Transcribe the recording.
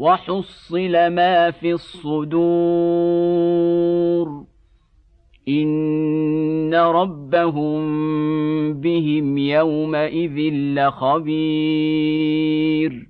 وحصل ما في الصدور. إن ربهم بهم يومئذ لخبير.